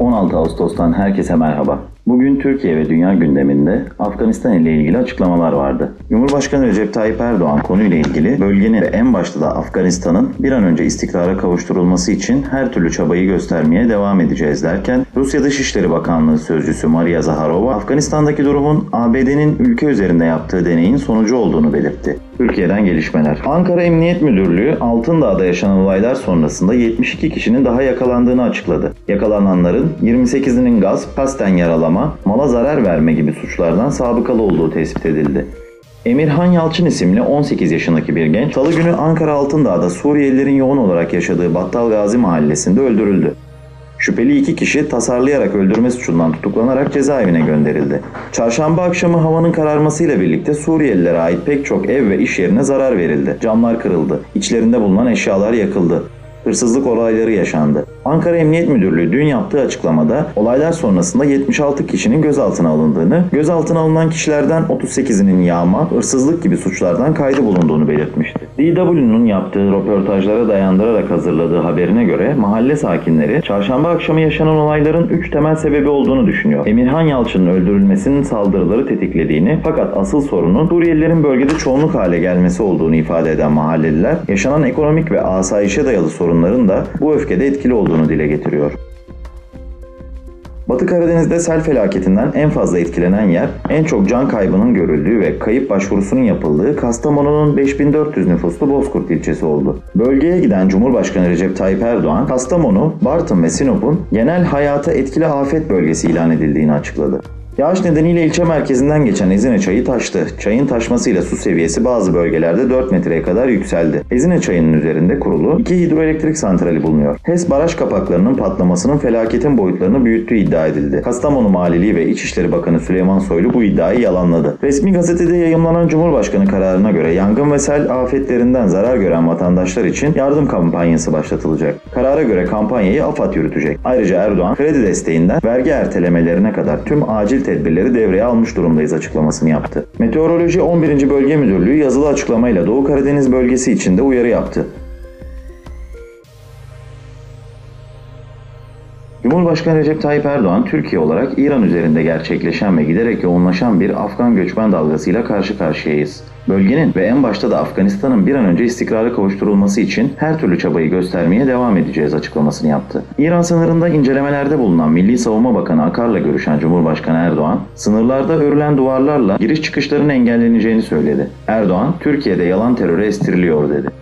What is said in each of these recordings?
16 Ağustos'tan herkese merhaba. Bugün Türkiye ve dünya gündeminde Afganistan ile ilgili açıklamalar vardı. Cumhurbaşkanı Recep Tayyip Erdoğan konuyla ilgili bölgenin ve en başta da Afganistan'ın bir an önce istikrara kavuşturulması için her türlü çabayı göstermeye devam edeceğiz derken Rusya Dışişleri Bakanlığı Sözcüsü Maria Zaharova Afganistan'daki durumun ABD'nin ülke üzerinde yaptığı deneyin sonucu olduğunu belirtti. Türkiye'den gelişmeler. Ankara Emniyet Müdürlüğü Altındağ'da yaşanan olaylar sonrasında 72 kişinin daha yakalandığını açıkladı. Yakalananların 28'inin gaz, kasten yaralama, mala zarar verme gibi suçlardan sabıkalı olduğu tespit edildi. Emirhan Yalçın isimli 18 yaşındaki bir genç, salı günü Ankara Altındağ'da Suriyelilerin yoğun olarak yaşadığı Battal Gazi mahallesinde öldürüldü. Şüpheli iki kişi tasarlayarak öldürme suçundan tutuklanarak cezaevine gönderildi. Çarşamba akşamı havanın kararmasıyla birlikte Suriyelilere ait pek çok ev ve iş yerine zarar verildi. Camlar kırıldı. İçlerinde bulunan eşyalar yakıldı hırsızlık olayları yaşandı. Ankara Emniyet Müdürlüğü dün yaptığı açıklamada olaylar sonrasında 76 kişinin gözaltına alındığını, gözaltına alınan kişilerden 38'inin yağma, hırsızlık gibi suçlardan kaydı bulunduğunu belirtmişti. DW'nun yaptığı röportajlara dayandırarak hazırladığı haberine göre mahalle sakinleri çarşamba akşamı yaşanan olayların 3 temel sebebi olduğunu düşünüyor. Emirhan Yalçın'ın öldürülmesinin saldırıları tetiklediğini fakat asıl sorunun Suriyelilerin bölgede çoğunluk hale gelmesi olduğunu ifade eden mahalleliler yaşanan ekonomik ve asayişe dayalı sorunların da bu öfkede etkili olduğunu dile getiriyor. Batı Karadeniz'de sel felaketinden en fazla etkilenen yer, en çok can kaybının görüldüğü ve kayıp başvurusunun yapıldığı Kastamonu'nun 5400 nüfuslu Bozkurt ilçesi oldu. Bölgeye giden Cumhurbaşkanı Recep Tayyip Erdoğan, Kastamonu, Bartın ve Sinop'un genel hayata etkili afet bölgesi ilan edildiğini açıkladı. Yağış nedeniyle ilçe merkezinden geçen Ezine çayı taştı. Çayın taşmasıyla su seviyesi bazı bölgelerde 4 metreye kadar yükseldi. Ezine çayının üzerinde kurulu iki hidroelektrik santrali bulunuyor. HES baraj kapaklarının patlamasının felaketin boyutlarını büyüttüğü iddia edildi. Kastamonu Valiliği ve İçişleri Bakanı Süleyman Soylu bu iddiayı yalanladı. Resmi gazetede yayımlanan Cumhurbaşkanı kararına göre yangın ve sel afetlerinden zarar gören vatandaşlar için yardım kampanyası başlatılacak. Karara göre kampanyayı AFAD yürütecek. Ayrıca Erdoğan kredi desteğinden vergi ertelemelerine kadar tüm acil tedbirleri devreye almış durumdayız açıklamasını yaptı. Meteoroloji 11. Bölge Müdürlüğü yazılı açıklamayla Doğu Karadeniz bölgesi için de uyarı yaptı. Cumhurbaşkanı Recep Tayyip Erdoğan, Türkiye olarak İran üzerinde gerçekleşen ve giderek yoğunlaşan bir Afgan göçmen dalgasıyla karşı karşıyayız. Bölgenin ve en başta da Afganistan'ın bir an önce istikrara kavuşturulması için her türlü çabayı göstermeye devam edeceğiz açıklamasını yaptı. İran sınırında incelemelerde bulunan Milli Savunma Bakanı Akar'la görüşen Cumhurbaşkanı Erdoğan, sınırlarda örülen duvarlarla giriş çıkışların engelleneceğini söyledi. Erdoğan, Türkiye'de yalan teröre estiriliyor dedi.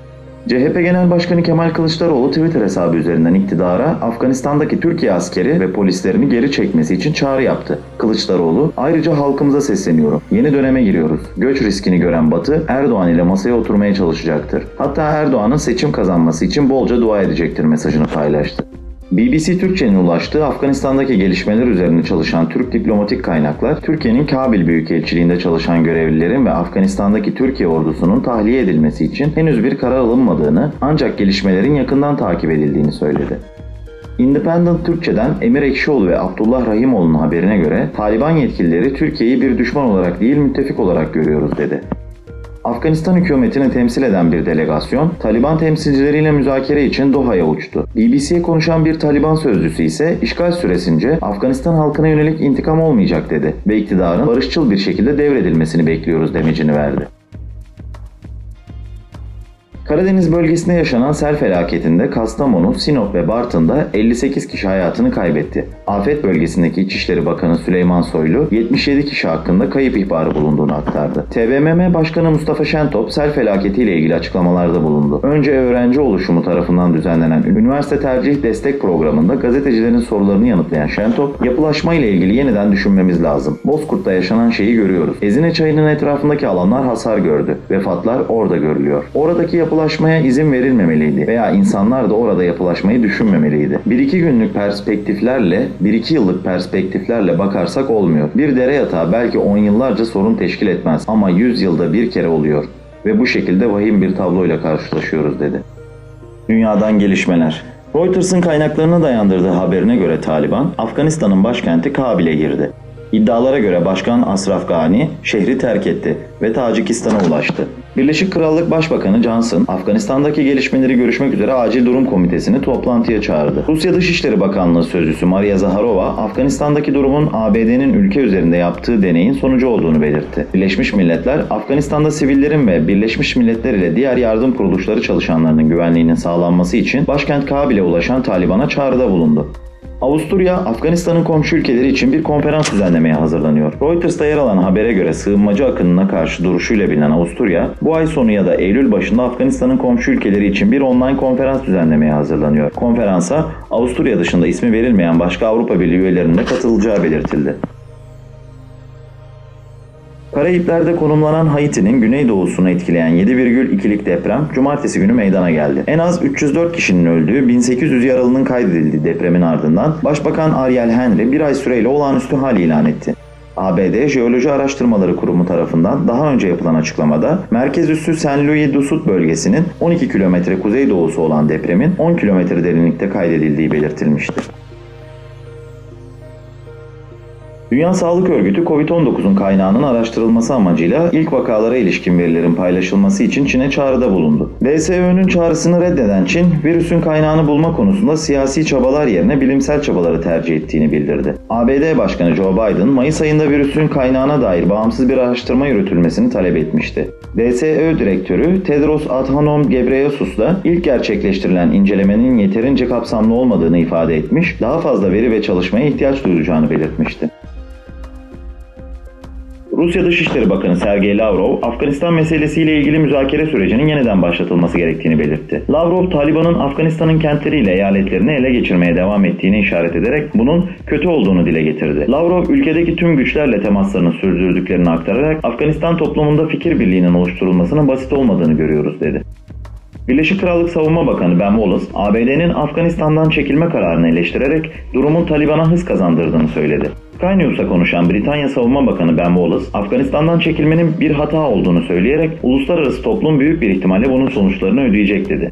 CHP Genel Başkanı Kemal Kılıçdaroğlu Twitter hesabı üzerinden iktidara Afganistan'daki Türkiye askeri ve polislerini geri çekmesi için çağrı yaptı. Kılıçdaroğlu ayrıca halkımıza sesleniyorum. Yeni döneme giriyoruz. Göç riskini gören Batı Erdoğan ile masaya oturmaya çalışacaktır. Hatta Erdoğan'ın seçim kazanması için bolca dua edecektir mesajını paylaştı. BBC Türkçe'nin ulaştığı Afganistan'daki gelişmeler üzerine çalışan Türk diplomatik kaynaklar, Türkiye'nin Kabil Büyükelçiliğinde çalışan görevlilerin ve Afganistan'daki Türkiye ordusunun tahliye edilmesi için henüz bir karar alınmadığını ancak gelişmelerin yakından takip edildiğini söyledi. Independent Türkçe'den Emir Ekşioğlu ve Abdullah Rahimoğlu'nun haberine göre Taliban yetkilileri Türkiye'yi bir düşman olarak değil müttefik olarak görüyoruz dedi. Afganistan hükümetini temsil eden bir delegasyon, Taliban temsilcileriyle müzakere için Doha'ya uçtu. BBC'ye konuşan bir Taliban sözcüsü ise işgal süresince Afganistan halkına yönelik intikam olmayacak dedi ve iktidarın barışçıl bir şekilde devredilmesini bekliyoruz demecini verdi. Karadeniz bölgesinde yaşanan sel felaketinde Kastamonu, Sinop ve Bartın'da 58 kişi hayatını kaybetti. Afet bölgesindeki İçişleri Bakanı Süleyman Soylu 77 kişi hakkında kayıp ihbarı bulunduğunu aktardı. TBMM Başkanı Mustafa Şentop sel felaketiyle ilgili açıklamalarda bulundu. Önce öğrenci oluşumu tarafından düzenlenen Üniversite Tercih Destek Programı'nda gazetecilerin sorularını yanıtlayan Şentop, yapılaşma ile ilgili yeniden düşünmemiz lazım. Bozkurt'ta yaşanan şeyi görüyoruz. Ezine çayının etrafındaki alanlar hasar gördü. Vefatlar orada görülüyor. Oradaki yapı yapılaşmaya izin verilmemeliydi veya insanlar da orada yapılaşmayı düşünmemeliydi. Bir iki günlük perspektiflerle, bir iki yıllık perspektiflerle bakarsak olmuyor. Bir dere yatağı belki on yıllarca sorun teşkil etmez ama yüz yılda bir kere oluyor ve bu şekilde vahim bir tabloyla karşılaşıyoruz dedi. Dünyadan gelişmeler Reuters'ın kaynaklarına dayandırdığı haberine göre Taliban, Afganistan'ın başkenti Kabil'e girdi. İddialara göre Başkan Asraf Gani şehri terk etti ve Tacikistan'a ulaştı. Birleşik Krallık Başbakanı Johnson, Afganistan'daki gelişmeleri görüşmek üzere Acil Durum Komitesi'ni toplantıya çağırdı. Rusya Dışişleri Bakanlığı Sözcüsü Maria Zaharova, Afganistan'daki durumun ABD'nin ülke üzerinde yaptığı deneyin sonucu olduğunu belirtti. Birleşmiş Milletler, Afganistan'da sivillerin ve Birleşmiş Milletler ile diğer yardım kuruluşları çalışanlarının güvenliğinin sağlanması için başkent Kabil'e ulaşan Taliban'a çağrıda bulundu. Avusturya, Afganistan'ın komşu ülkeleri için bir konferans düzenlemeye hazırlanıyor. Reuters'ta yer alan habere göre sığınmacı akınına karşı duruşuyla bilinen Avusturya, bu ay sonu ya da Eylül başında Afganistan'ın komşu ülkeleri için bir online konferans düzenlemeye hazırlanıyor. Konferansa Avusturya dışında ismi verilmeyen başka Avrupa Birliği üyelerinin de katılacağı belirtildi. Karayipler'de konumlanan Haiti'nin güneydoğusunu etkileyen 7,2'lik deprem cumartesi günü meydana geldi. En az 304 kişinin öldüğü, 1800 yaralının kaydedildiği depremin ardından Başbakan Ariel Henry bir ay süreyle olağanüstü hal ilan etti. ABD Jeoloji Araştırmaları Kurumu tarafından daha önce yapılan açıklamada merkez üssü Saint Louis du bölgesinin 12 kilometre kuzeydoğusu olan depremin 10 kilometre derinlikte kaydedildiği belirtilmişti. Dünya Sağlık Örgütü COVID-19'un kaynağının araştırılması amacıyla ilk vakalara ilişkin verilerin paylaşılması için Çin'e çağrıda bulundu. WSO'nun çağrısını reddeden Çin, virüsün kaynağını bulma konusunda siyasi çabalar yerine bilimsel çabaları tercih ettiğini bildirdi. ABD Başkanı Joe Biden, Mayıs ayında virüsün kaynağına dair bağımsız bir araştırma yürütülmesini talep etmişti. WSO Direktörü Tedros Adhanom Ghebreyesus da ilk gerçekleştirilen incelemenin yeterince kapsamlı olmadığını ifade etmiş, daha fazla veri ve çalışmaya ihtiyaç duyacağını belirtmişti. Rusya Dışişleri Bakanı Sergey Lavrov, Afganistan meselesiyle ilgili müzakere sürecinin yeniden başlatılması gerektiğini belirtti. Lavrov, Taliban'ın Afganistan'ın kentleriyle eyaletlerini ele geçirmeye devam ettiğini işaret ederek bunun kötü olduğunu dile getirdi. Lavrov, ülkedeki tüm güçlerle temaslarını sürdürdüklerini aktararak Afganistan toplumunda fikir birliğinin oluşturulmasının basit olmadığını görüyoruz dedi. Birleşik Krallık Savunma Bakanı Ben Wallace, ABD'nin Afganistan'dan çekilme kararını eleştirerek durumun Taliban'a hız kazandırdığını söyledi. Sky News'a konuşan Britanya Savunma Bakanı Ben Wallace, Afganistan'dan çekilmenin bir hata olduğunu söyleyerek uluslararası toplum büyük bir ihtimalle bunun sonuçlarını ödeyecek dedi.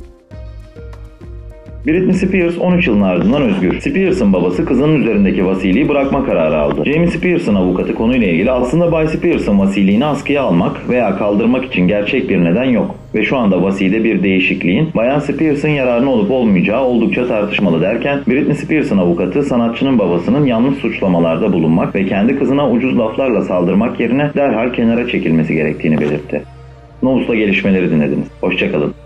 Britney Spears 13 yılın ardından özgür. Spears'ın babası kızının üzerindeki vasiliği bırakma kararı aldı. Jamie Spears'ın avukatı konuyla ilgili aslında Bay Spears'ın vasiliğini askıya almak veya kaldırmak için gerçek bir neden yok. Ve şu anda vaside bir değişikliğin Bayan Spears'ın yararına olup olmayacağı oldukça tartışmalı derken Britney Spears'ın avukatı sanatçının babasının yanlış suçlamalarda bulunmak ve kendi kızına ucuz laflarla saldırmak yerine derhal kenara çekilmesi gerektiğini belirtti. Novus'la gelişmeleri dinlediniz. Hoşçakalın.